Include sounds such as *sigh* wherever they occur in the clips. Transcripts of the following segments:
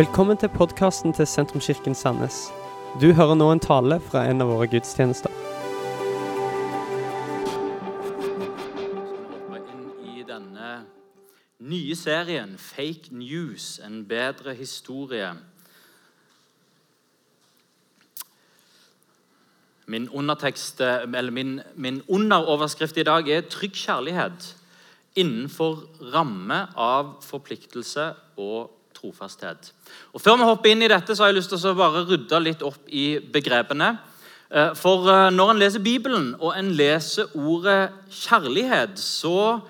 Velkommen til podkasten til Sentrumskirken Sandnes. Du hører nå en tale fra en av våre gudstjenester. inn i denne nye serien 'Fake News en bedre historie'. Min min, min underoverskrift i dag er 'Trygg kjærlighet' innenfor ramme av forpliktelse og trofasthet. Og Før vi hopper inn i dette, så har jeg lyst til å bare rydde litt opp i begrepene. Eh, For eh, når en leser Bibelen, og en leser ordet kjærlighet, så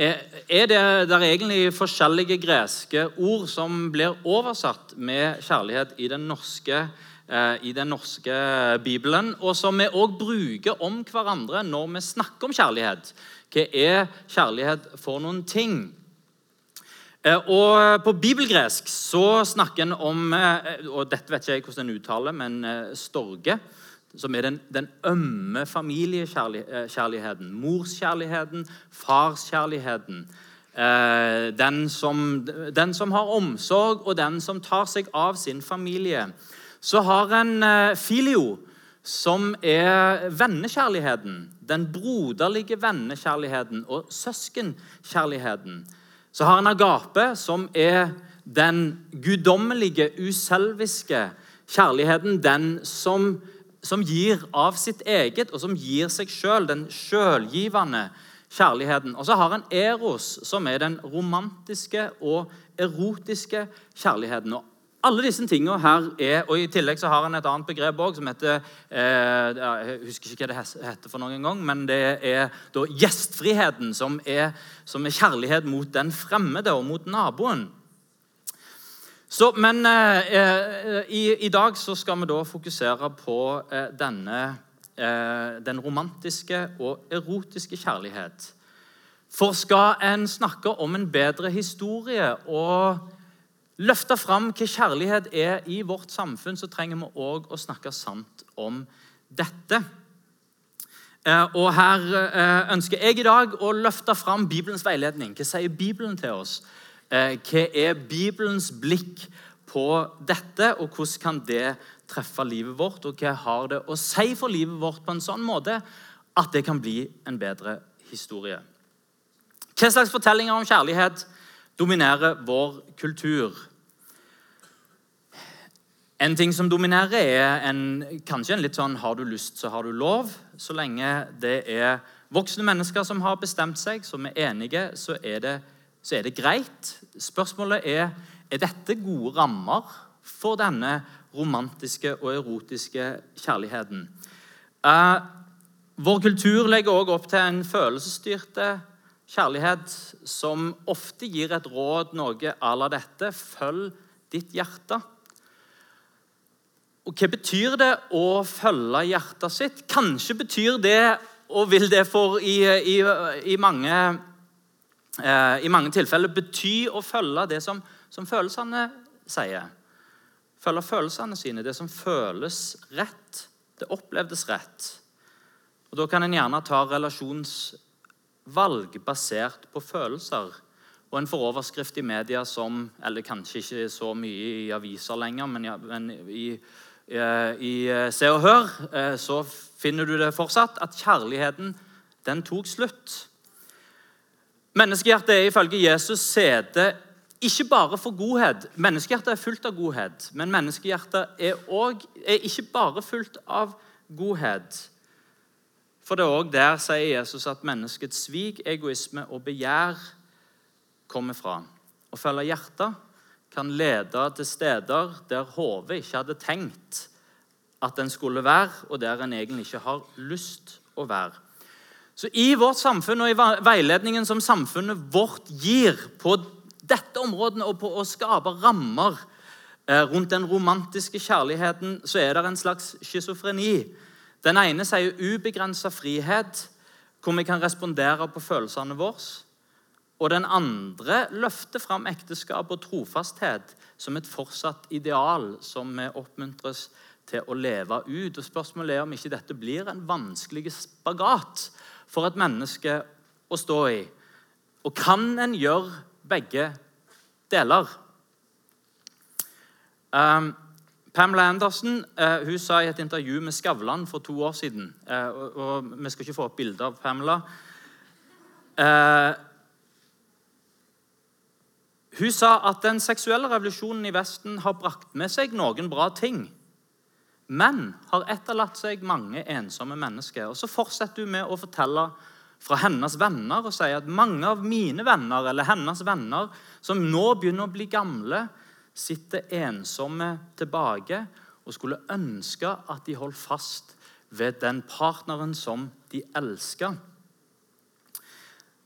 er det, det er egentlig forskjellige greske ord som blir oversatt med kjærlighet i den norske, eh, i den norske Bibelen, og som vi òg bruker om hverandre når vi snakker om kjærlighet. Hva er kjærlighet for noen ting? Eh, Og På bibelgresk så snakker en om eh, og Dette vet ikke jeg hvordan en uttaler, men eh, storge. Som er den, den ømme familiekjærligheten. Morskjærligheten, farskjærligheten. Eh, den, som, den som har omsorg, og den som tar seg av sin familie. Så har en eh, filio, som er vennekjærligheten. Den broderlige vennekjærligheten og søskenkjærligheten. Så har en agape, som er den guddommelige, uselviske kjærligheten. Den som, som gir av sitt eget, og som gir seg sjøl. Den sjølgivende kjærligheten. Og så har en eros, som er den romantiske og erotiske kjærligheten. Og alle disse tingene her er, og I tillegg så har han et annet begrep også, som heter eh, Jeg husker ikke hva det heter for noen gang, men det er da gjestfriheten, som er, som er kjærlighet mot den fremmede og mot naboen. Så, men eh, i, i, dag så skal vi da fokusere på eh, denne eh, den romantiske og erotiske kjærlighet. For skal en snakke om en bedre historie og løfte fram hva kjærlighet er i vårt samfunn, så trenger vi òg å snakke sant om dette. Eh, Og Her eh, ønsker jeg i dag å løfte fram Bibelens veiledning. Hva sier Bibelen til oss? Eh, Hva er Bibelens blikk på dette, og hvordan kan det treffe livet vårt? Og hva har det å si for livet vårt på en sånn måte at det kan bli en bedre historie? Hva slags fortellinger om kjærlighet dominerer vår kultur? En ting som dominerer, er en, kanskje en litt sånn 'har du lyst, så har du lov'. Så lenge det er voksne mennesker som har bestemt seg, som er enige, så er det, så er det greit. Spørsmålet er er dette gode rammer for denne romantiske og erotiske kjærligheten. Eh, vår kultur legger også opp til en følelsesstyrte kjærlighet som ofte gir et råd noe à la dette. Følg ditt hjerte. Og Hva betyr det å følge hjertet sitt? Kanskje betyr det, og vil det for i, i, i, mange, eh, i mange tilfeller bety å følge det som, som følelsene sier. Følge følelsene sine, det som føles rett. Det opplevdes rett. Og Da kan en gjerne ta relasjonsvalg basert på følelser. Og en får overskrift i media som Eller kanskje ikke så mye i aviser lenger, men, ja, men i, i Se og Hør så finner du det fortsatt at kjærligheten den tok slutt. Menneskehjertet er ifølge Jesus sete ikke bare for godhet. Menneskehjertet er fullt av godhet, men menneskehjertet er, også, er ikke bare fullt av godhet. For det er òg der sier Jesus at menneskets svik, egoisme og begjær kommer fra. Å følge hjertet kan lede til steder der hodet ikke hadde tenkt at en skulle være, og der en egentlig ikke har lyst å være. Så I vårt samfunn og i veiledningen som samfunnet vårt gir på dette området og på å skape rammer rundt den romantiske kjærligheten, så er det en slags schizofreni. Den ene sier ubegrensa frihet, hvor vi kan respondere på følelsene våre. Og den andre løfter fram ekteskap og trofasthet som et fortsatt ideal som vi oppmuntres til å leve ut. Og Spørsmålet er om ikke dette blir en vanskelig spagat for et menneske å stå i. Og kan en gjøre begge deler? Um, Pamela Andersen uh, hun sa i et intervju med Skavlan for to år siden uh, og, og, Vi skal ikke få opp bilde av Pamela. Uh, hun sa at den seksuelle revolusjonen i Vesten har brakt med seg noen bra ting, men har etterlatt seg mange ensomme mennesker. Og Så fortsetter hun med å fortelle fra hennes venner og sier at mange av mine venner eller hennes venner som nå begynner å bli gamle, sitter ensomme tilbake og skulle ønske at de holdt fast ved den partneren som de elsker.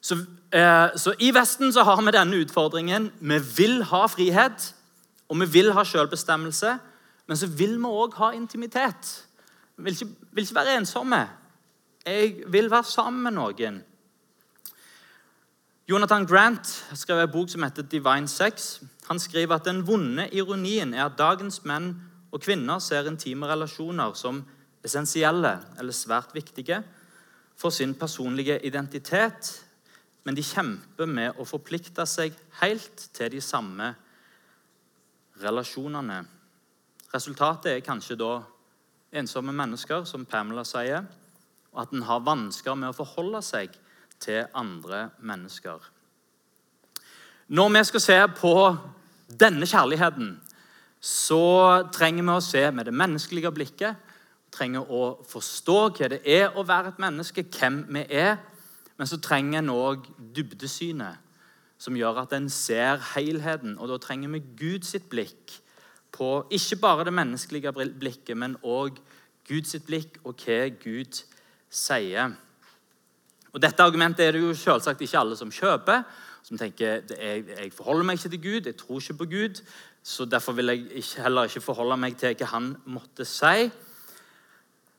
Så, eh, så, I Vesten så har vi denne utfordringen. Vi vil ha frihet, og vi vil ha selvbestemmelse. Men så vil vi òg ha intimitet. Vi vil ikke, vil ikke være ensomme. Jeg vil være sammen med noen. Jonathan Grant skrev en bok som heter 'Divine Sex'. Han skriver at den vonde ironien er at dagens menn og kvinner ser intime relasjoner som essensielle eller svært viktige for sin personlige identitet, men de kjemper med å forplikte seg helt til de samme relasjonene. Resultatet er kanskje da ensomme mennesker, som Pamela sier, og at en har vansker med å forholde seg til andre mennesker. Når vi skal se på denne kjærligheten, så trenger vi å se med det menneskelige blikket. Vi trenger å forstå hva det er å være et menneske, hvem vi er. Men så trenger en òg dybdesynet, som gjør at en ser helheten. Og da trenger vi Guds blikk på ikke bare det menneskelige blikket, men òg Guds blikk og hva Gud sier. Og Dette argumentet er det jo selvsagt ikke alle som kjøper. Som tenker jeg, jeg forholder meg ikke til Gud, jeg tror ikke på Gud. Så derfor vil jeg heller ikke forholde meg til hva han måtte si.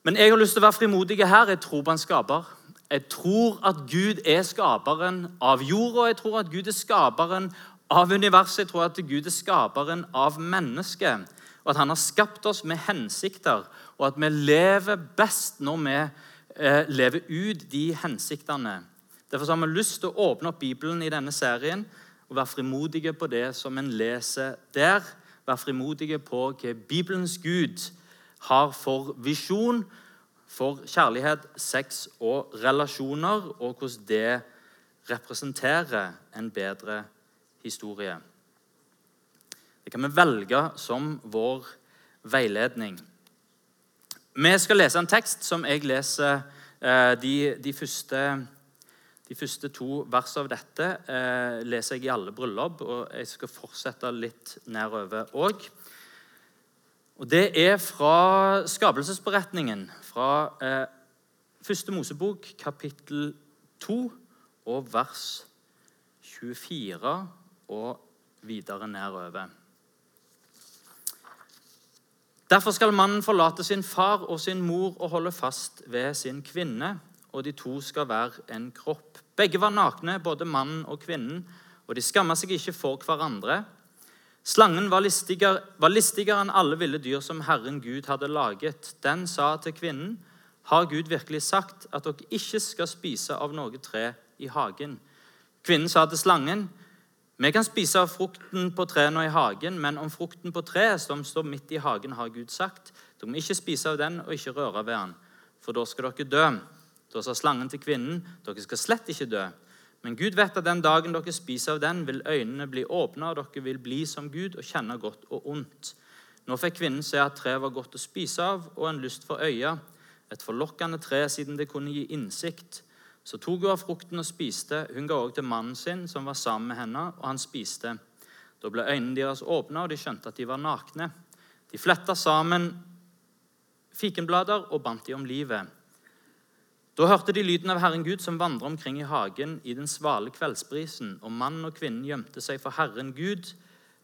Men jeg har lyst til å være frimodig her. Jeg tror på en skaper. Jeg tror at Gud er skaperen av jorda. Jeg tror at Gud er skaperen av universet. Jeg tror at Gud er skaperen av mennesket. Og at han har skapt oss med hensikter, og at vi lever best når vi eh, leve ut de hensiktene. Derfor har vi lyst til å åpne opp Bibelen i denne serien og være frimodige på det som en leser der. Være frimodige på hva Bibelens Gud har for visjon for kjærlighet, sex og relasjoner, og hvordan det representerer en bedre historie. Det kan vi velge som vår veiledning. Vi skal lese en tekst som jeg leser eh, de, de, første, de første, to versene av dette. Eh, leser jeg i alle bryllup, og jeg skal fortsette litt nedover òg. Og Det er fra skapelsesberetningen, fra eh, første Mosebok, kapittel 2, og vers 24 og videre nedover. Derfor skal mannen forlate sin far og sin mor og holde fast ved sin kvinne, og de to skal være en kropp. Begge var nakne, både mannen og kvinnen, og de skamma seg ikke for hverandre. Slangen var listigere, var listigere enn alle ville dyr som Herren Gud hadde laget. Den sa til kvinnen, 'Har Gud virkelig sagt at dere ikke skal spise av noe tre i hagen?' Kvinnen sa til slangen, vi kan spise av frukten på trærne i hagen, men om frukten på treet som står midt i hagen, har Gud sagt, dere må ikke spise av den og ikke røre ved den, for da skal dere dø. Da sa slangen til kvinnen, dere skal slett ikke dø. Men Gud vet at den dagen dere spiser av den, vil øynene bli åpna, og dere vil bli som Gud og kjenne godt og ondt. Nå fikk kvinnen se at treet var godt å spise av, og en lyst for øya, et forlokkende tre siden det kunne gi innsikt. Så tok hun av frukten og spiste. Hun ga også til mannen sin, som var sammen med henne, og han spiste. Da ble øynene deres åpna, og de skjønte at de var nakne. De fletta sammen fikenblader og bandt de om livet. Da hørte de lyden av Herren Gud som vandret omkring i hagen i den svale kveldsbrisen, og mannen og kvinnen gjemte seg for Herren Gud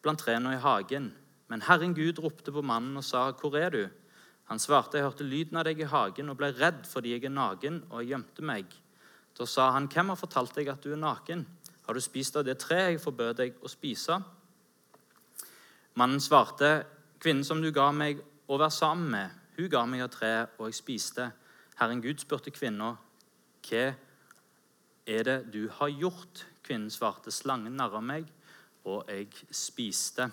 blant trærne i hagen. Men Herren Gud ropte på mannen og sa, 'Hvor er du?' Han svarte, 'Jeg hørte lyden av deg i hagen og ble redd fordi jeg er naken, og jeg gjemte meg.' Da sa han, 'Hvem har fortalt deg at du er naken?' 'Har du spist av det treet jeg forbød deg å spise?' Mannen svarte, 'Kvinnen som du ga meg å være sammen med, hun ga meg av treet, og jeg spiste.' Herren Gud spurte kvinna, 'Hva er det du har gjort?' Kvinnen svarte, 'Slangen narra meg, og jeg spiste.'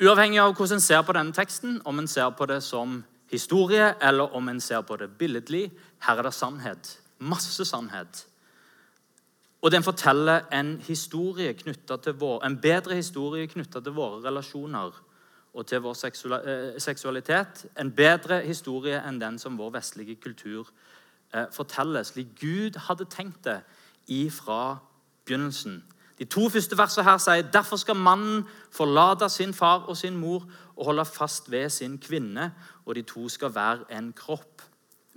Uavhengig av hvordan en ser på denne teksten, om en ser på det som historie eller om en ser på det billedlig, her er det sannhet. Masse sannhet. Og den forteller en, til vår, en bedre historie knytta til våre relasjoner og til vår eh, seksualitet. En bedre historie enn den som vår vestlige kultur eh, forteller, slik Gud hadde tenkt det ifra begynnelsen. De to første versene her sier derfor skal mannen forlate sin far og sin mor og holde fast ved sin kvinne, og de to skal være en kropp.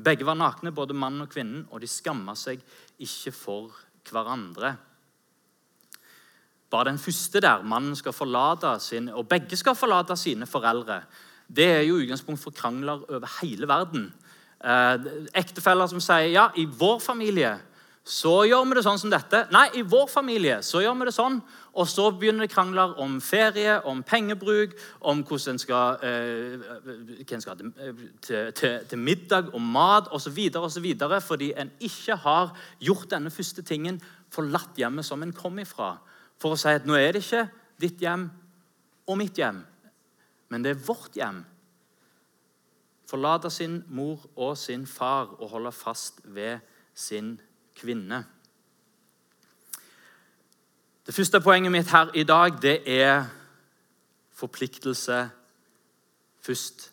Begge var nakne, både mannen og kvinnen, og de skamma seg ikke for hverandre. Bare den første der, mannen skal forlate sin, og begge skal forlate sine foreldre, det er jo utgangspunkt for krangler over hele verden. Eh, ektefeller som sier ja, i vår familie så gjør vi det sånn som dette. Nei, i vår familie så gjør vi det sånn. Og så begynner det krangler om ferie, om pengebruk, om hvordan en skal, eh, skal til, til, til, middag, om mat osv. Fordi en ikke har gjort denne første tingen, forlatt hjemmet som en kom ifra. For å si at nå er det ikke ditt hjem og mitt hjem, men det er vårt hjem. Forlate sin mor og sin far og holde fast ved sin kvinne. Det første poenget mitt her i dag det er forpliktelse først.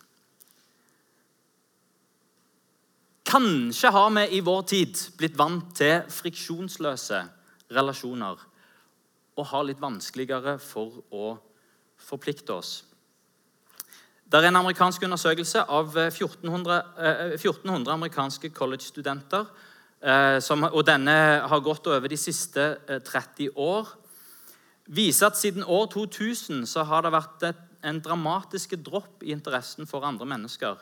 Kanskje har vi i vår tid blitt vant til friksjonsløse relasjoner og har litt vanskeligere for å forplikte oss. Det er en amerikansk undersøkelse av 1400, 1400 amerikanske college-studenter Eh, og denne har gått over de siste 30 eh, år, viser at siden år 2000 så har det vært en dramatisk dropp i interessen for andre mennesker.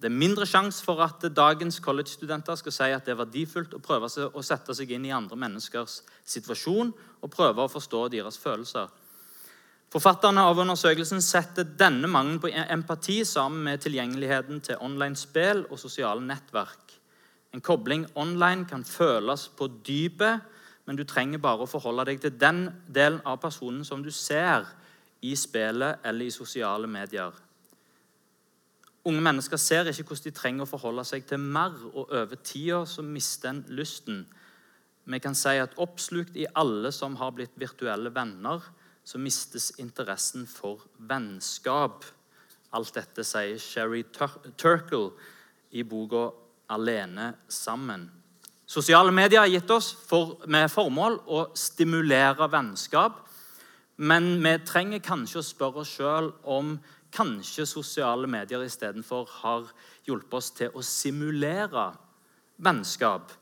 Det er mindre sjanse for at dagens college-studenter skal si at det er verdifullt å prøve å sette seg inn i andre menneskers situasjon og prøve å forstå deres følelser. Forfatterne av undersøkelsen setter denne mangelen på empati sammen med tilgjengeligheten til online-spill og sosiale nettverk. En kobling online kan føles på dypet, men du trenger bare å forholde deg til den delen av personen som du ser i spillet eller i sosiale medier. Unge mennesker ser ikke hvordan de trenger å forholde seg til mer, og over tida så mister en lysten. Vi kan si at oppslukt i alle som har blitt virtuelle venner, så mistes interessen for vennskap. Alt dette sier Sherry Turkle i boka alene sammen. Sosiale medier har gitt oss for, med formål å stimulere vennskap. Men vi trenger kanskje å spørre oss sjøl om kanskje sosiale medier istedenfor har hjulpet oss til å simulere vennskap.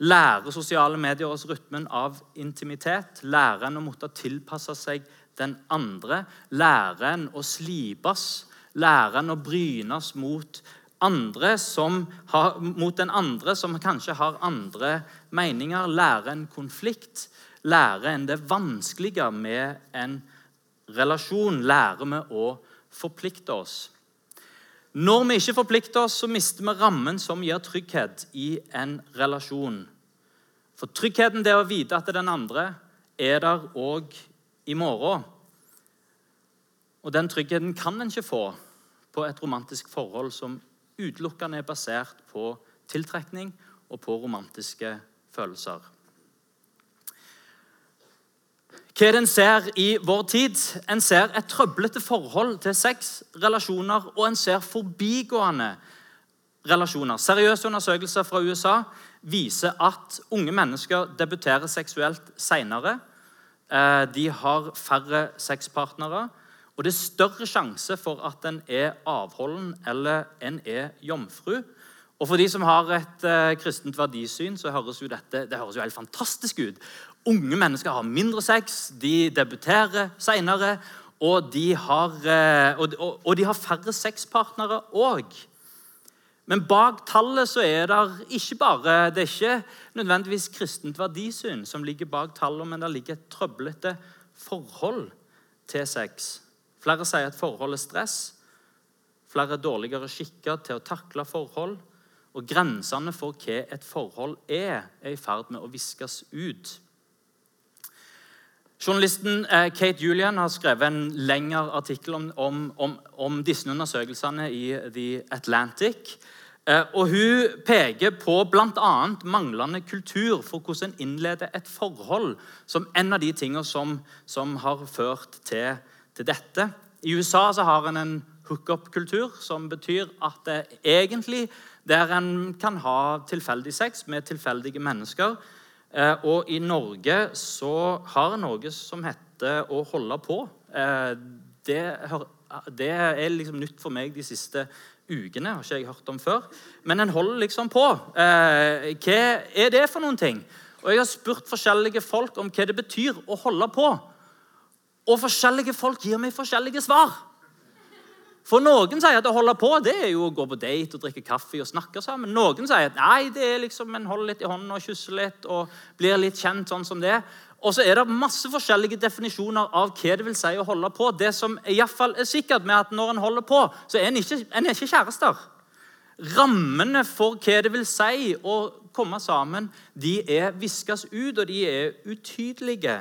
Lærer sosiale medier oss rytmen av intimitet? Lærer en å måtte tilpasse seg den andre? Lærer en å slipes? Lærer en å brynes mot har, mot den andre som kanskje har andre meninger, lære en konflikt, lære en det vanskelige med en relasjon, lærer vi å forplikte oss. Når vi ikke forplikter oss, så mister vi rammen som gir trygghet i en relasjon. For tryggheten det er å vite at den andre er der òg i morgen. Og den tryggheten kan en ikke få på et romantisk forhold som utelukkende er basert på tiltrekning og på romantiske følelser. Hva er det en ser i vår tid? En ser et trøblete forhold til sex, relasjoner, og en ser forbigående relasjoner. Seriøse undersøkelser fra USA viser at unge mennesker debuterer seksuelt senere. Eh, de har færre sexpartnere. Og det er større sjanse for at en er avholden eller en er jomfru. Og For de som har et eh, kristent verdisyn, så høres jo dette det høres jo helt fantastisk ut. Unge mennesker har mindre sex, de debuterer har, eh, og, og, og de har færre sexpartnere òg. Men bak tallet så er det ikke bare Det er ikke nødvendigvis kristent verdisyn som ligger bak tallet, men det ligger et trøblete forhold til sex. Flere sier at forhold er stress. Flere er dårligere skikka til å takle forhold. Og grensene for hva et forhold er, er i ferd med å viskes ut. Journalisten eh, Kate Julian har skrevet en lengre artikkel om, om, om, om disse undersøkelsene i The Atlantic. Eh, og Hun peker på bl.a. manglende kultur for hvordan en innleder et forhold som en av de tingene som, som har ført til, til, dette. I USA har en en hookup-kultur, som betyr at det egentlig der en kan ha tilfeldig sex med tilfeldige mennesker og i Norge så har noe som heter å holde på. Eh, det, det, er liksom nytt for meg de siste ukene. har ikke jeg hørt om før. Men en holder liksom på. Eh, hva er det for noen ting? Og Jeg har spurt forskjellige folk om hva det betyr å holde på. Og forskjellige folk gir meg forskjellige svar. For Noen sier at å holde på det er jo å gå på date og drikke kaffe og snakke sammen. Noen sier at nei, det er liksom en holder litt i hånden og kysser litt og blir litt kjent sånn som det. Og så er det masse forskjellige definisjoner av hva det vil si å holde på. Det som i fall er sikkert med at når en holder på, så er en ikke, en er ikke kjærester. Rammene for hva det vil si å komme sammen, de er viskes ut, og de er utydelige.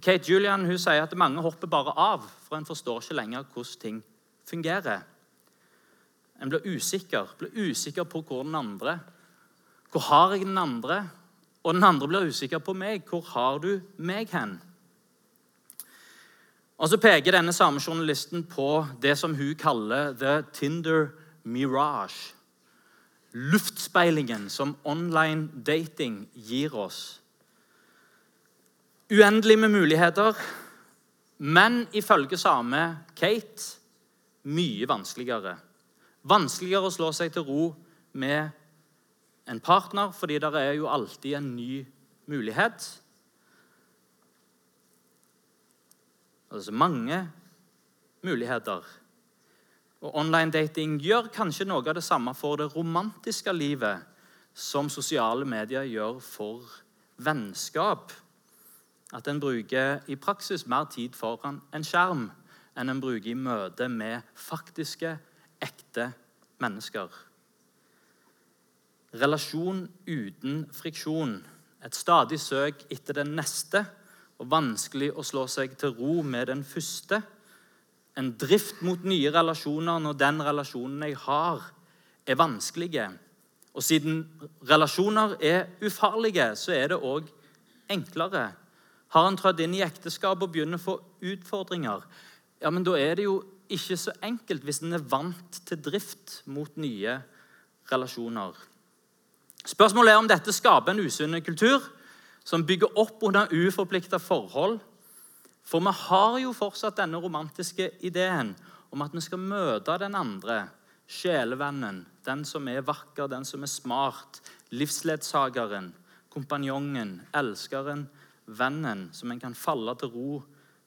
Kate Julian hun sier at mange hopper bare av, for en forstår ikke lenger hvordan ting fungerer. En blir usikker, blir usikker på hvor den andre Hvor har jeg den andre? Og den andre blir usikker på meg. Hvor har du meg hen? Og Så peker denne samme journalisten på det som hun kaller the Tinder mirage. Luftspeilingen som online dating gir oss. Uendelig med muligheter, men ifølge samme Kate mye vanskeligere. Vanskeligere å slå seg til ro med en partner, fordi det er jo alltid en ny mulighet. Altså mange muligheter. Og Online dating gjør kanskje noe av det samme for det romantiske livet som sosiale medier gjør for vennskap at en bruker i praksis mer tid foran en skjerm enn en bruker i møte med faktiske, ekte mennesker. Relasjon uten friksjon. Et stadig søk etter den neste og vanskelig å slå seg til ro med den første. En drift mot nye relasjoner når den relasjonen jeg har, er vanskelige. Og siden relasjoner er ufarlige, så er det òg enklere har han trådt inn i ekteskapet og begynner å få utfordringer, ja, men da er det jo ikke så enkelt hvis en er vant til drift mot nye relasjoner. Spørsmålet er om dette skaper en usunn kultur som bygger opp under uforplikta forhold. For vi har jo fortsatt denne romantiske ideen om at vi skal møte den andre, sjelevennen, den som er vakker, den som er smart, livsledsageren, kompanjongen, elskeren, vennen som en kan falle til ro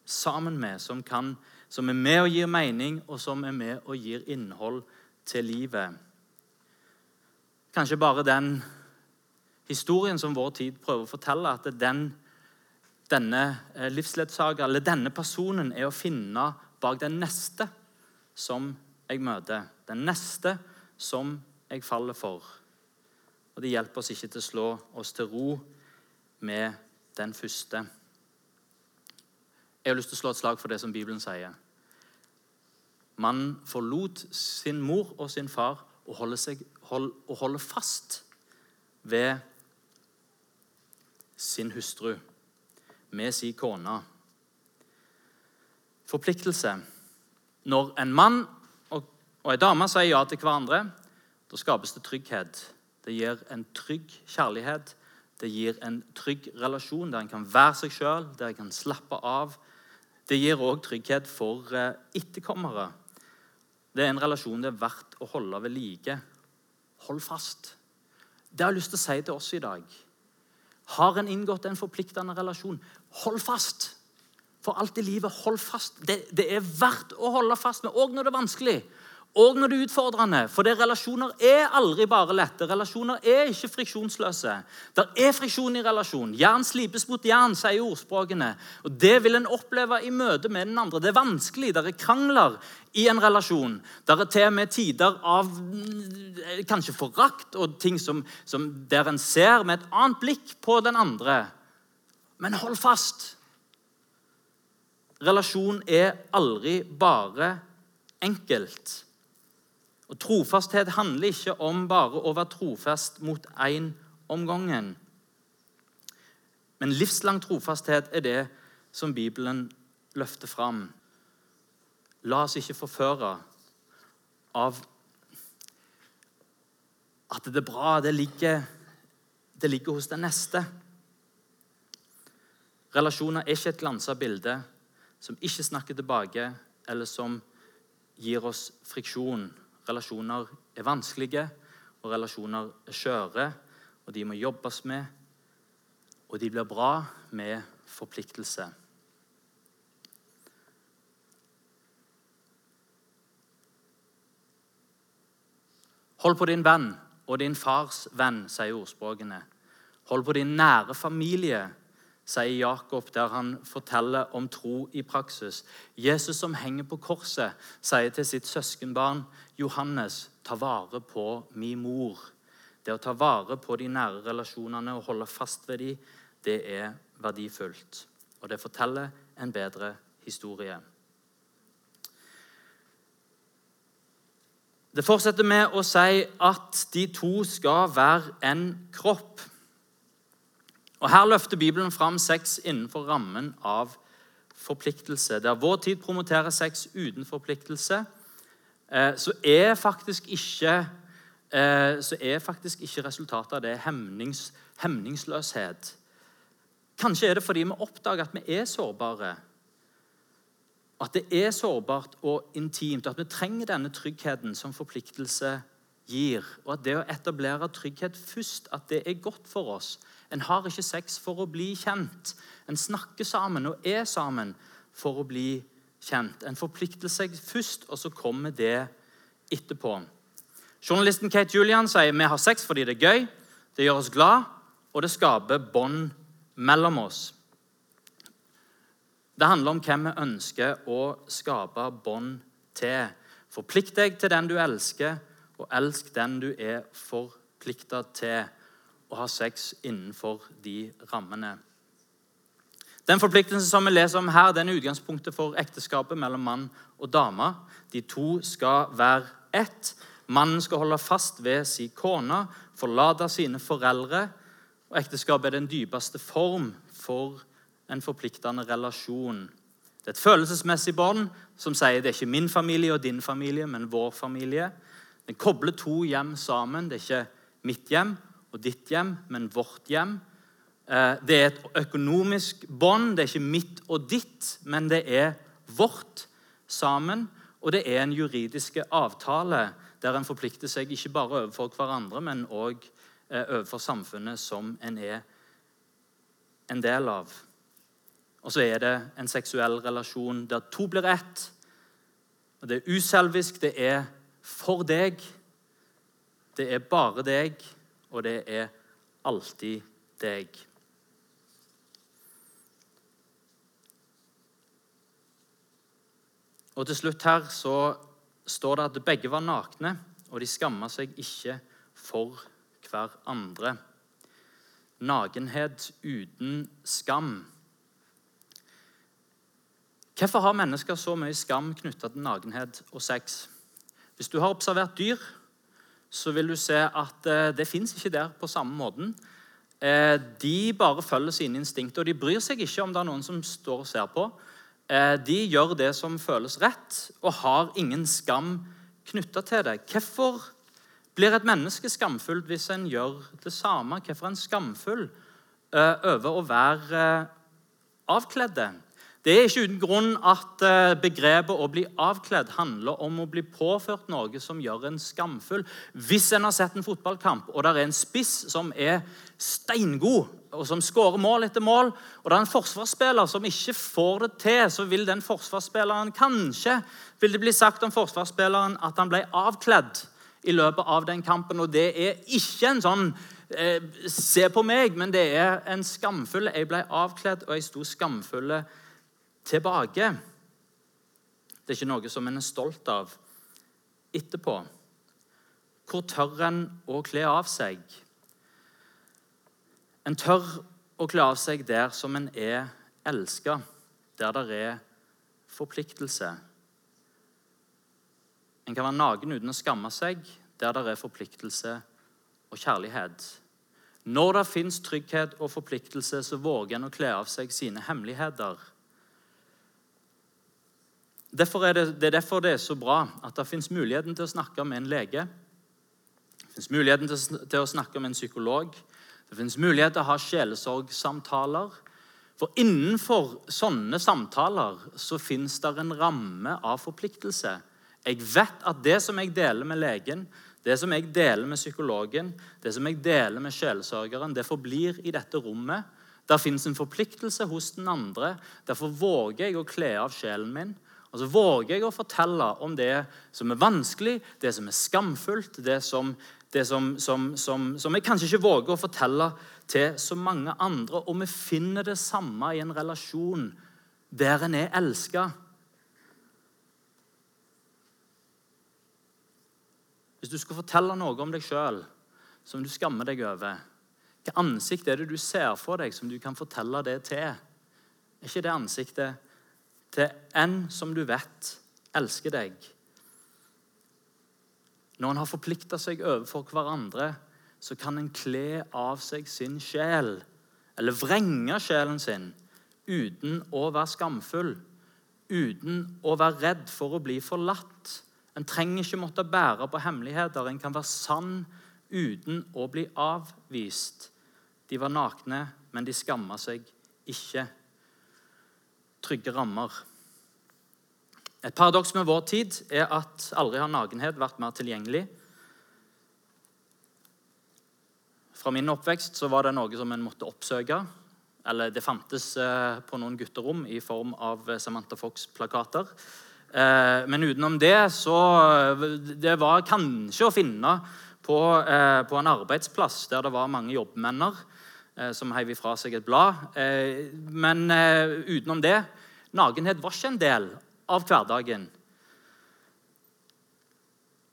sammen med, som, kan, som er med og gir mening, og som er med og gir innhold til livet. Kanskje bare den historien som vår tid prøver å fortelle, at den, denne eh, livsledsager, eller denne personen, er å finne bak den neste som jeg møter. Den neste som jeg faller for. Og det hjelper oss ikke til å slå oss til ro med den første. Jeg har lyst til å slå et slag for det som Bibelen sier. Man forlot sin mor og sin far og holder, seg, hold, og holder fast ved sin hustru, med sin kone. Forpliktelse. Når en mann og, og en dame sier ja til hverandre, da skapes det trygghet. Det gir en trygg kjærlighet det gir en trygg relasjon der en kan være seg sjøl, der en kan slappe av. Det gir òg trygghet for eh, etterkommere. Det er en relasjon det er verdt å holde ved like. Hold fast. Det har jeg lyst til å si til oss i dag. Har en inngått en forpliktende relasjon, hold fast. For alt i livet, hold fast. Det, det er verdt å holde fast med, òg når det er vanskelig og når det er utfordrende. For det relasjoner er aldri bare lette. Relasjoner er ikke friksjonsløse. Det er friksjon i relasjon. Jern slipes mot jern, sier ordspråkene. Og Det vil en oppleve i møte med den andre. Det er vanskelig. Det er krangler i en relasjon. Det er til og med tider av mm, kanskje forakt og ting som, som der en ser med et annet blikk på den andre. Men hold fast! Relasjon er aldri bare enkelt. Og Trofasthet handler ikke om bare å være trofast mot én om gangen. Men livslang trofasthet er det som Bibelen løfter fram. La oss ikke forføre av at det er bra, det ligger, det ligger hos den neste. Relasjoner er ikke et glansa bilde som ikke snakker tilbake, eller som gir oss friksjon. Relasjoner er vanskelige, og relasjoner er skjøre, og de må jobbes med. Og de blir bra med forpliktelse. Hold på din venn og din fars venn, sier ordspråkene. Hold på din nære familie, sier Jakob, der han forteller om tro i praksis. Jesus som henger på korset, sier til sitt søskenbarn Johannes, ta vare på min mor. Det å ta vare på de nære relasjonene og holde fast ved dem, det er verdifullt. Og det forteller en bedre historie. Det fortsetter med å si at de to skal være en kropp. Og Her løfter Bibelen fram sex innenfor rammen av forpliktelse. Der vår tid promoterer sex uten forpliktelse, så er faktisk ikke, eh, så er faktisk ikke resultatet av det hemnings, hemningsløshet. Kanskje er det fordi vi oppdager at vi er sårbare. At det er sårbart og intimt, at vi trenger denne tryggheten som forpliktelse gir. Og at det å etablere trygghet først, at det er godt for oss. En har ikke sex for å bli kjent. En snakker sammen og er sammen for å bli kjent. En forplikter seg først, og så kommer det etterpå. Journalisten Kate Julian sier vi har sex fordi det er gøy, det gjør oss glad, og det skaper bånd mellom oss. Det handler om hvem vi ønsker å skape bånd til. Forplikt deg til den du elsker, og elsk den du er forplikta til å ha sex innenfor de rammene. Den forpliktelsen som vi leser om her, den er utgangspunktet for ekteskapet mellom mann og dame. De to skal være ett. Mannen skal holde fast ved sin kone, forlate sine foreldre. Og Ekteskapet er den dypeste form for en forpliktende relasjon. Det er et følelsesmessig bånd som sier det er ikke min familie og din familie, men vår familie. Den kobler to hjem sammen. Det er ikke mitt hjem og ditt hjem, men vårt hjem. Eh, det er et økonomisk bånd. Det er ikke mitt og ditt, men det er vårt sammen. Og det er en juridisk avtale der en forplikter seg ikke bare overfor hverandre, men òg eh, overfor samfunnet som en er en del av. Og så er det en seksuell relasjon der to blir ett. Og Det er uselvisk, det er for deg. Det er bare deg og det er alltid deg. Og til slutt her så står det at begge var nakne, og de skamma seg ikke for hverandre. Nakenhet uten skam. Hvorfor har mennesker så mye skam knytta til nakenhet og sex? Hvis du har observert dyr, så vil du se at eh, det fins ikke der på samme måten. Eh, de bare følger sine instinkter, og de bryr seg ikke om det er noen som står og ser på. Eh, de gjør det som føles rett, og har ingen skam knytta til det. Hvorfor blir et menneske skamfullt hvis en gjør det samme? Hvorfor er en skamfull over å være avkledde? Det er ikke uten grunn at eh, begrepet 'å bli avkledd' handler om å bli påført noe som gjør en skamfull. Hvis en har sett en fotballkamp, og det er en spiss som er steingod, og som skårer mål etter mål, og det er en forsvarsspiller som ikke får det til, så vil den forsvarsspilleren kanskje vil det bli sagt om forsvarsspilleren at han ble avkledd i løpet av den kampen. Og det er ikke en sånn eh, Se på meg, men det er en skamfull Jeg ble avkledd, og jeg sto skamfulle tilbake. Det er ikke noe som en er stolt av etterpå. Hvor tør en å kle av seg? En tør å kle av seg der som en er elska, der det er forpliktelse. En kan være naken uten å skamme seg, der det er forpliktelse og kjærlighet. Når det fins trygghet og forpliktelse, så våger en å kle av seg sine hemmeligheter. Derfor er det, det, er derfor det er så bra at det fins muligheten til å snakke med en lege. Det fins muligheten til, til å snakke med en psykolog. Det fins mulighet til å ha sjelesorgsamtaler. For innenfor sånne samtaler så fins det en ramme av forpliktelse. Jeg vet at det som jeg deler med legen, det som jeg deler med psykologen, det som jeg deler med sjelsørgeren, det forblir i dette rommet. Der fins en forpliktelse hos den andre. Derfor våger jeg å kle av sjelen min. Og så våger jeg å fortelle om det som er vanskelig, det som er skamfullt, det som, det som, som, som jeg kanskje ikke våger å fortelle til så mange andre. Og vi finner det samme i en relasjon der en er elska. Hvis du skal fortelle noe om deg sjøl som du skammer deg over, hvilket ansikt er det du ser for deg som du kan fortelle det til? Er ikke det ansiktet til en som du vet elsker deg. Når en har forplikta seg overfor hverandre, så kan en kle av seg sin sjel, eller vrenge sjelen sin, uten å være skamfull, uten å være redd for å bli forlatt. En trenger ikke måtte bære på hemmeligheter. En kan være sann uten å bli avvist. De var nakne, men de skamma seg ikke trygge rammer. Et paradoks med vår tid er at aldri har nakenhet vært mer tilgjengelig. Fra min oppvekst så var det noe som en måtte oppsøke. Eller det fantes eh, på noen gutterom i form av Samantha Fox-plakater. Eh, men utenom det så Det var kanskje å finne på, eh, på en arbeidsplass der det var mange jobbmenner som heiv ifra seg et blad. Men utenom det Nakenhet var ikke en del av hverdagen.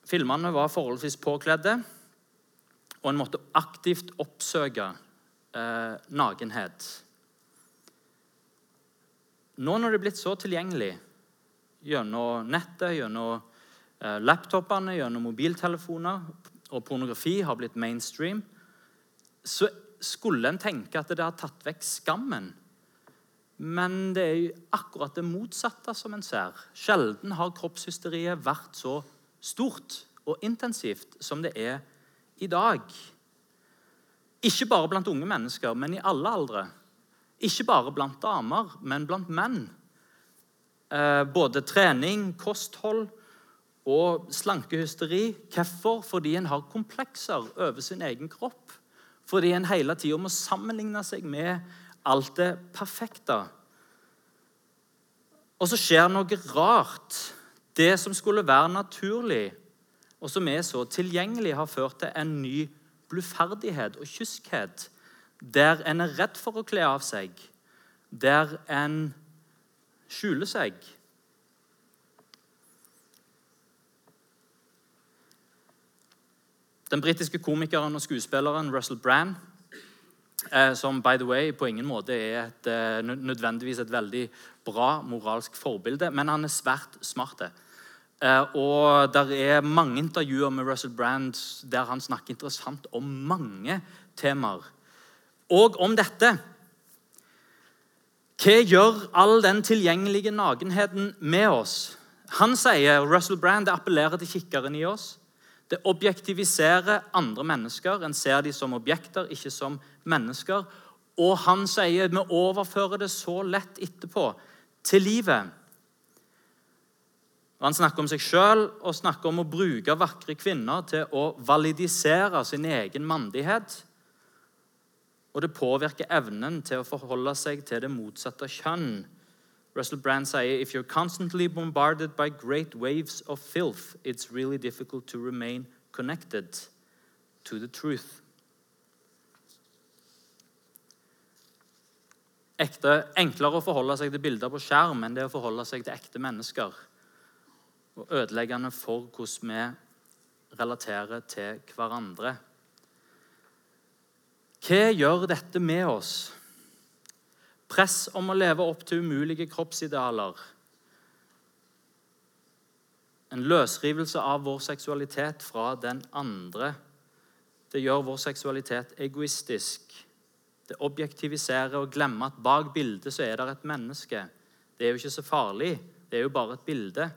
Filmene var forholdsvis påkledde, og en måtte aktivt oppsøke eh, nakenhet. Nå når det er blitt så tilgjengelig gjennom nettet, gjennom eh, laptopene, gjennom mobiltelefoner, og pornografi har blitt mainstream, så skulle en tenke at det har tatt vekk skammen men det er jo akkurat det motsatte som en ser. Sjelden har kroppshysteriet vært så stort og intensivt som det er i dag. Ikke bare blant unge mennesker, men i alle aldre. Ikke bare blant damer, men blant menn. Eh, både trening, kosthold og slankehysteri. Hvorfor? Fordi en har komplekser over sin egen kropp. Fordi en hele tida må sammenligne seg med alt det perfekte. Og så skjer noe rart. Det som skulle være naturlig, og som er så tilgjengelig, har ført til en ny bluferdighet og kyskhet. Der en er redd for å kle av seg, der en skjuler seg. Den britiske komikeren og skuespilleren Russell Brand Eh, som by the way på ingen måte er et, eh, nødvendigvis et veldig bra moralsk forbilde, men han er svært smart. Eh, og der er mange intervjuer med Russell Brand der han snakker interessant om mange temaer. Og om dette. Hva gjør all den tilgjengelige nakenheten med oss? Han sier Russell Brand, det appellerer til kikkeren i oss. Det objektiviserer andre mennesker. En ser dem som objekter, ikke som mennesker. Og han sier vi overfører det så lett etterpå til livet. Og han snakker om seg sjøl og snakker om å bruke vakre kvinner til å validisere sin egen mandighet. Og det påvirker evnen til å forholde seg til det motsatte kjønn. Russell Brand sier if you're constantly bombarded by great waves of filth, it's really difficult to remain connected to the truth. Ekte, enklere å forholde seg til bilder på skjerm enn det å forholde seg til ekte mennesker. Og ødeleggende for hvordan vi relaterer til hverandre. Hva gjør dette med oss? Press om å leve opp til umulige kroppsidealer. En løsrivelse av vår seksualitet fra den andre. Det gjør vår seksualitet egoistisk. Det objektiviserer og glemmer at bak bildet så er det et menneske. Det er jo ikke så farlig. Det er jo bare et bilde.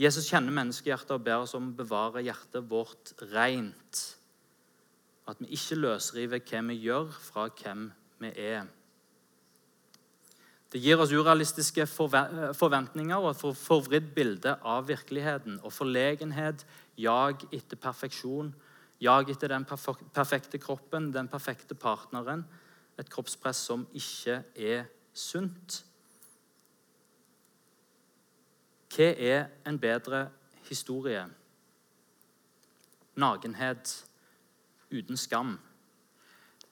Jesus kjenner menneskehjertet og ber oss om å bevare hjertet vårt rent. At vi ikke løsriver hva vi gjør, fra hvem vi er. Det gir oss urealistiske forventninger og et forvridd bilde av virkeligheten. Og forlegenhet, jag etter perfeksjon, jag etter den perfekte kroppen, den perfekte partneren. Et kroppspress som ikke er sunt. Hva er en bedre historie? Nakenhet uten skam.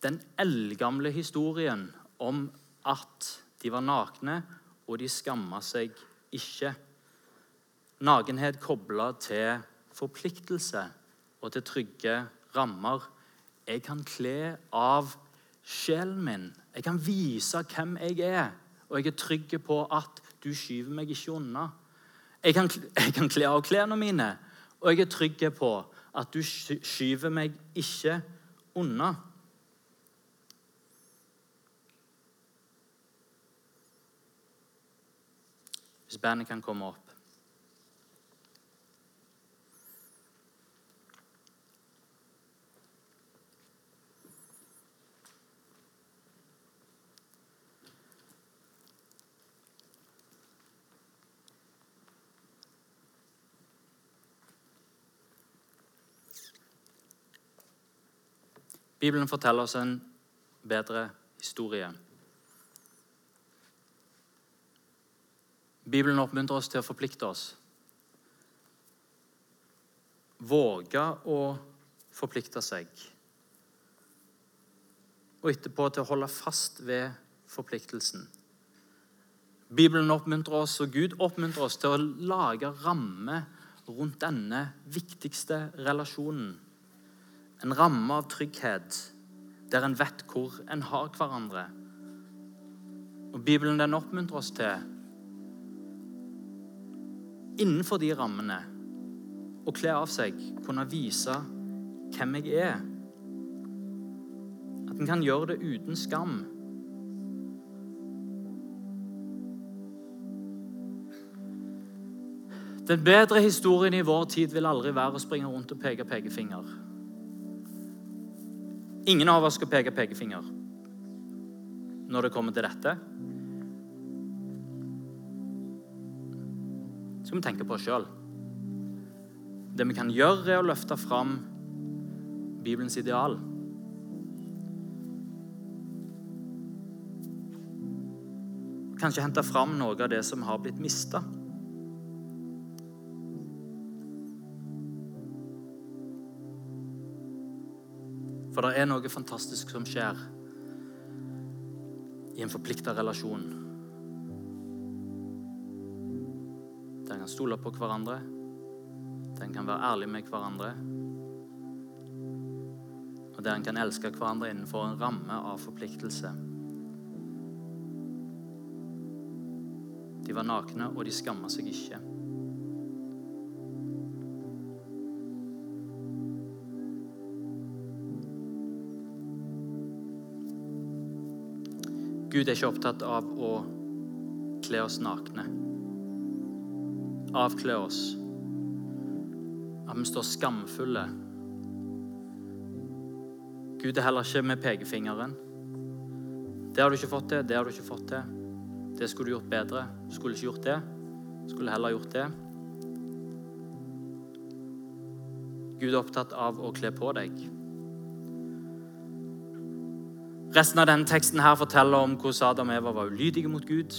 Den eldgamle historien om at de var nakne, og de skamma seg ikke. Nakenhet kobla til forpliktelse og til trygge rammer. Jeg kan kle av sjelen min. Jeg kan vise hvem jeg er, og jeg er trygg på at du skyver meg ikke unna. Jeg kan, *laughs* jeg kan kle av klærne mine, og jeg er trygg på at du skyver meg ikke unna. Hvis bandet kan komme opp. Bibelen forteller oss en bedre historie. Bibelen oppmuntrer oss til å forplikte oss. Våge å forplikte seg. Og etterpå til å holde fast ved forpliktelsen. Bibelen oppmuntrer oss, og Gud oppmuntrer oss til å lage ramme rundt denne viktigste relasjonen. En ramme av trygghet der en vet hvor en har hverandre. Og Bibelen den oppmuntrer oss til innenfor de rammene å kle av seg, kunne vise hvem jeg er. At en kan gjøre det uten skam. Den bedre historien i vår tid vil aldri være å springe rundt og peke pekefinger. Ingen av oss skal peke pekefinger når det kommer til dette. Så skal vi tenke på oss sjøl. Det vi kan gjøre, er å løfte fram Bibelens ideal. Kanskje hente fram noe av det som har blitt mista. For det er noe fantastisk som skjer i en forplikta relasjon. kan stole på hverandre. der en kan være ærlig med hverandre. Og der en kan elske hverandre innenfor en ramme av forpliktelse. De var nakne, og de skamma seg ikke. Gud er ikke opptatt av å kle oss nakne avkle oss. At vi står skamfulle. Gud er heller ikke med pekefingeren. Det har du ikke fått til, det har du ikke fått til. Det skulle du gjort bedre. Skulle ikke gjort det. Skulle heller gjort det. Gud er opptatt av å kle på deg. Resten av denne teksten her forteller om hvordan Adam og Eva var ulydige mot Gud.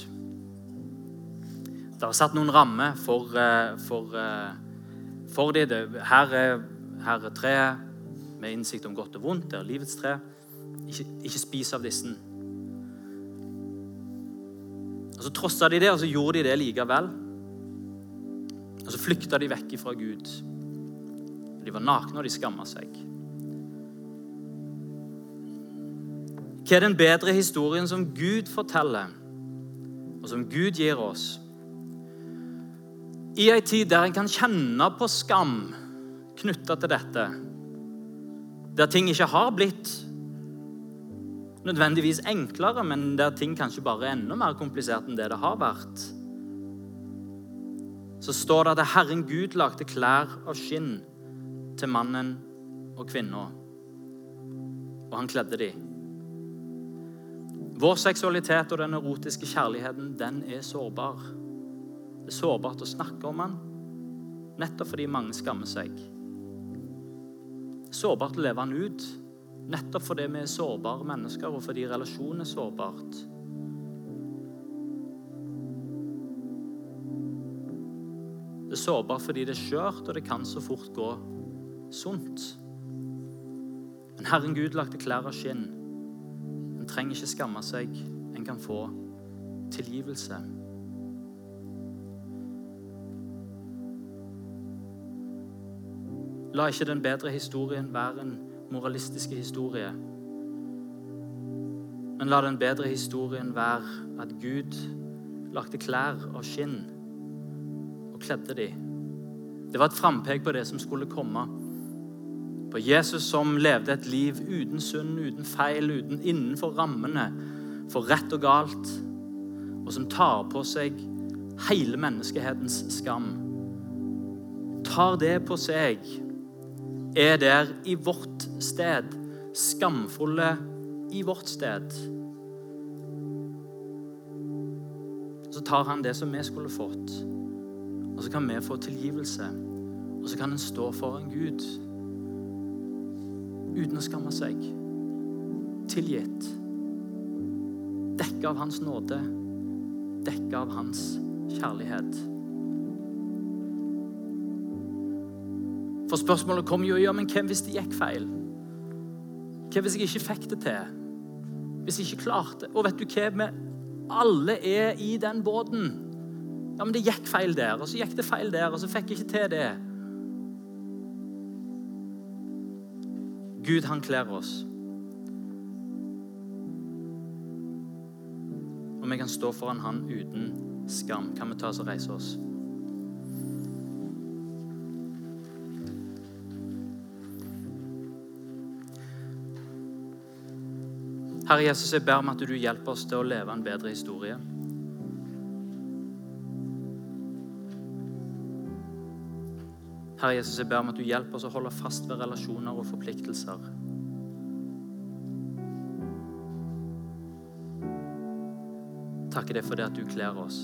Det har satt noen rammer for, eh, for, eh, for dem. Her er, her er treet med innsikt om godt og vondt. Det er livets tre. Ikke, ikke spis av disse. Og Så trossa de det, og så gjorde de det likevel. Og så flykta de vekk fra Gud. De var nakne, og de skamma seg. Hva er den bedre historien som Gud forteller, og som Gud gir oss? I ei tid der en kan kjenne på skam knytta til dette, der ting ikke har blitt nødvendigvis enklere, men der ting kanskje bare er enda mer komplisert enn det det har vært, så står det at Herren Gud lagde klær av skinn til mannen og kvinna, og han kledde dem. Vår seksualitet og den erotiske kjærligheten, den er sårbar. Det er sårbart å snakke om den, nettopp fordi mange skammer seg. Sårbart å leve den ut, nettopp fordi vi er sårbare mennesker, og fordi relasjonen er sårbart. Det er sårbart fordi det er skjørt, og det kan så fort gå sunt. Men Herren Gud lagde klær av skinn. En trenger ikke skamme seg. En kan få tilgivelse. La ikke den bedre historien være en moralistisk historie. Men la den bedre historien være at Gud lagde klær av skinn og kledde dem. Det var et frampek på det som skulle komme. På Jesus som levde et liv uten synd, uten feil, uten innenfor rammene for rett og galt, og som tar på seg hele menneskehetens skam. Tar det på seg, er der i vårt sted, skamfulle i vårt sted. Så tar han det som vi skulle fått, og så kan vi få tilgivelse. Og så kan en stå foran Gud uten å skamme seg. Tilgitt. Dekket av Hans nåde. Dekket av Hans kjærlighet. For spørsmålet kom jo ja, men hvem hvis det gikk feil? Hva hvis jeg ikke fikk det til? Hvis jeg ikke klarte Og vet du hva? Vi alle er i den båten. Ja, men det gikk feil der, og så gikk det feil der, og så fikk jeg ikke til det. Gud, han kler oss. Og vi kan stå foran han uten skam. Kan vi ta oss og reise oss? Herre Jesus, jeg ber om at du hjelper oss til å leve en bedre historie. Herre Jesus, jeg ber om at du hjelper oss å holde fast ved relasjoner og forpliktelser. Takker deg for det at du kler oss.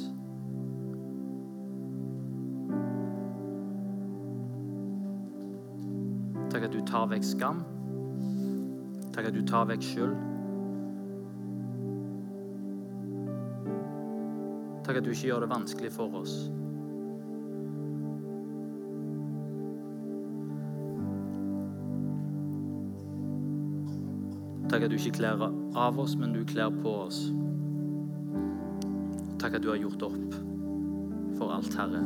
Takk at du tar vekk skam. Takk at du tar vekk skyld. Takk at du ikke gjør det vanskelig for oss. Takk at du ikke kler av oss, men du kler på oss. Takk at du har gjort opp for alt, Herre.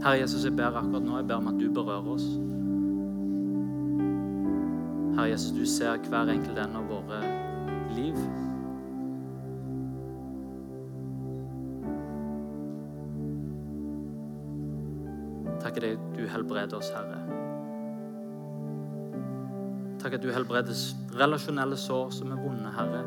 Herre Jesus, jeg ber akkurat nå jeg ber om at du berører oss. Herre Jesus, du ser hver enkelt en av våre liv. Takk deg du helbreder oss, Herre. Takk at du helbreder relasjonelle sår som er vonde, Herre.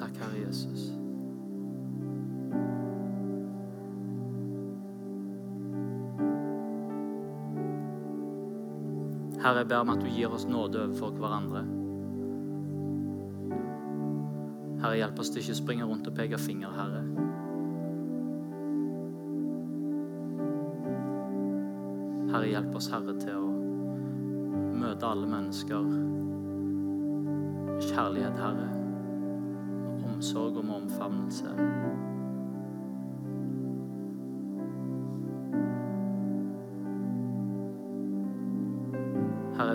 Takk, Herre Jesus. Herre, jeg ber om at du gir oss nåde overfor hverandre. Herre, hjelp oss til ikke å springe rundt og peke finger, Herre. Herre, hjelp oss, Herre, til å møte alle mennesker kjærlighet, Herre. Med omsorg og med omfavnelse.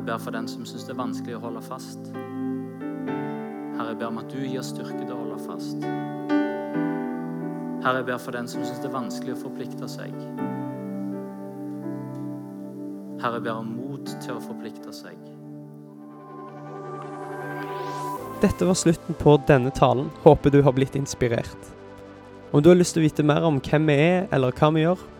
Jeg ber for den som syns det er vanskelig å holde fast. Herre, jeg ber om at du gir styrke til å holde fast. Herre, jeg ber for den som syns det er vanskelig å forplikte seg. Herre, jeg ber om mot til å forplikte seg. Dette var slutten på denne talen. Håper du har blitt inspirert. Om du har lyst til å vite mer om hvem vi er, eller hva vi gjør,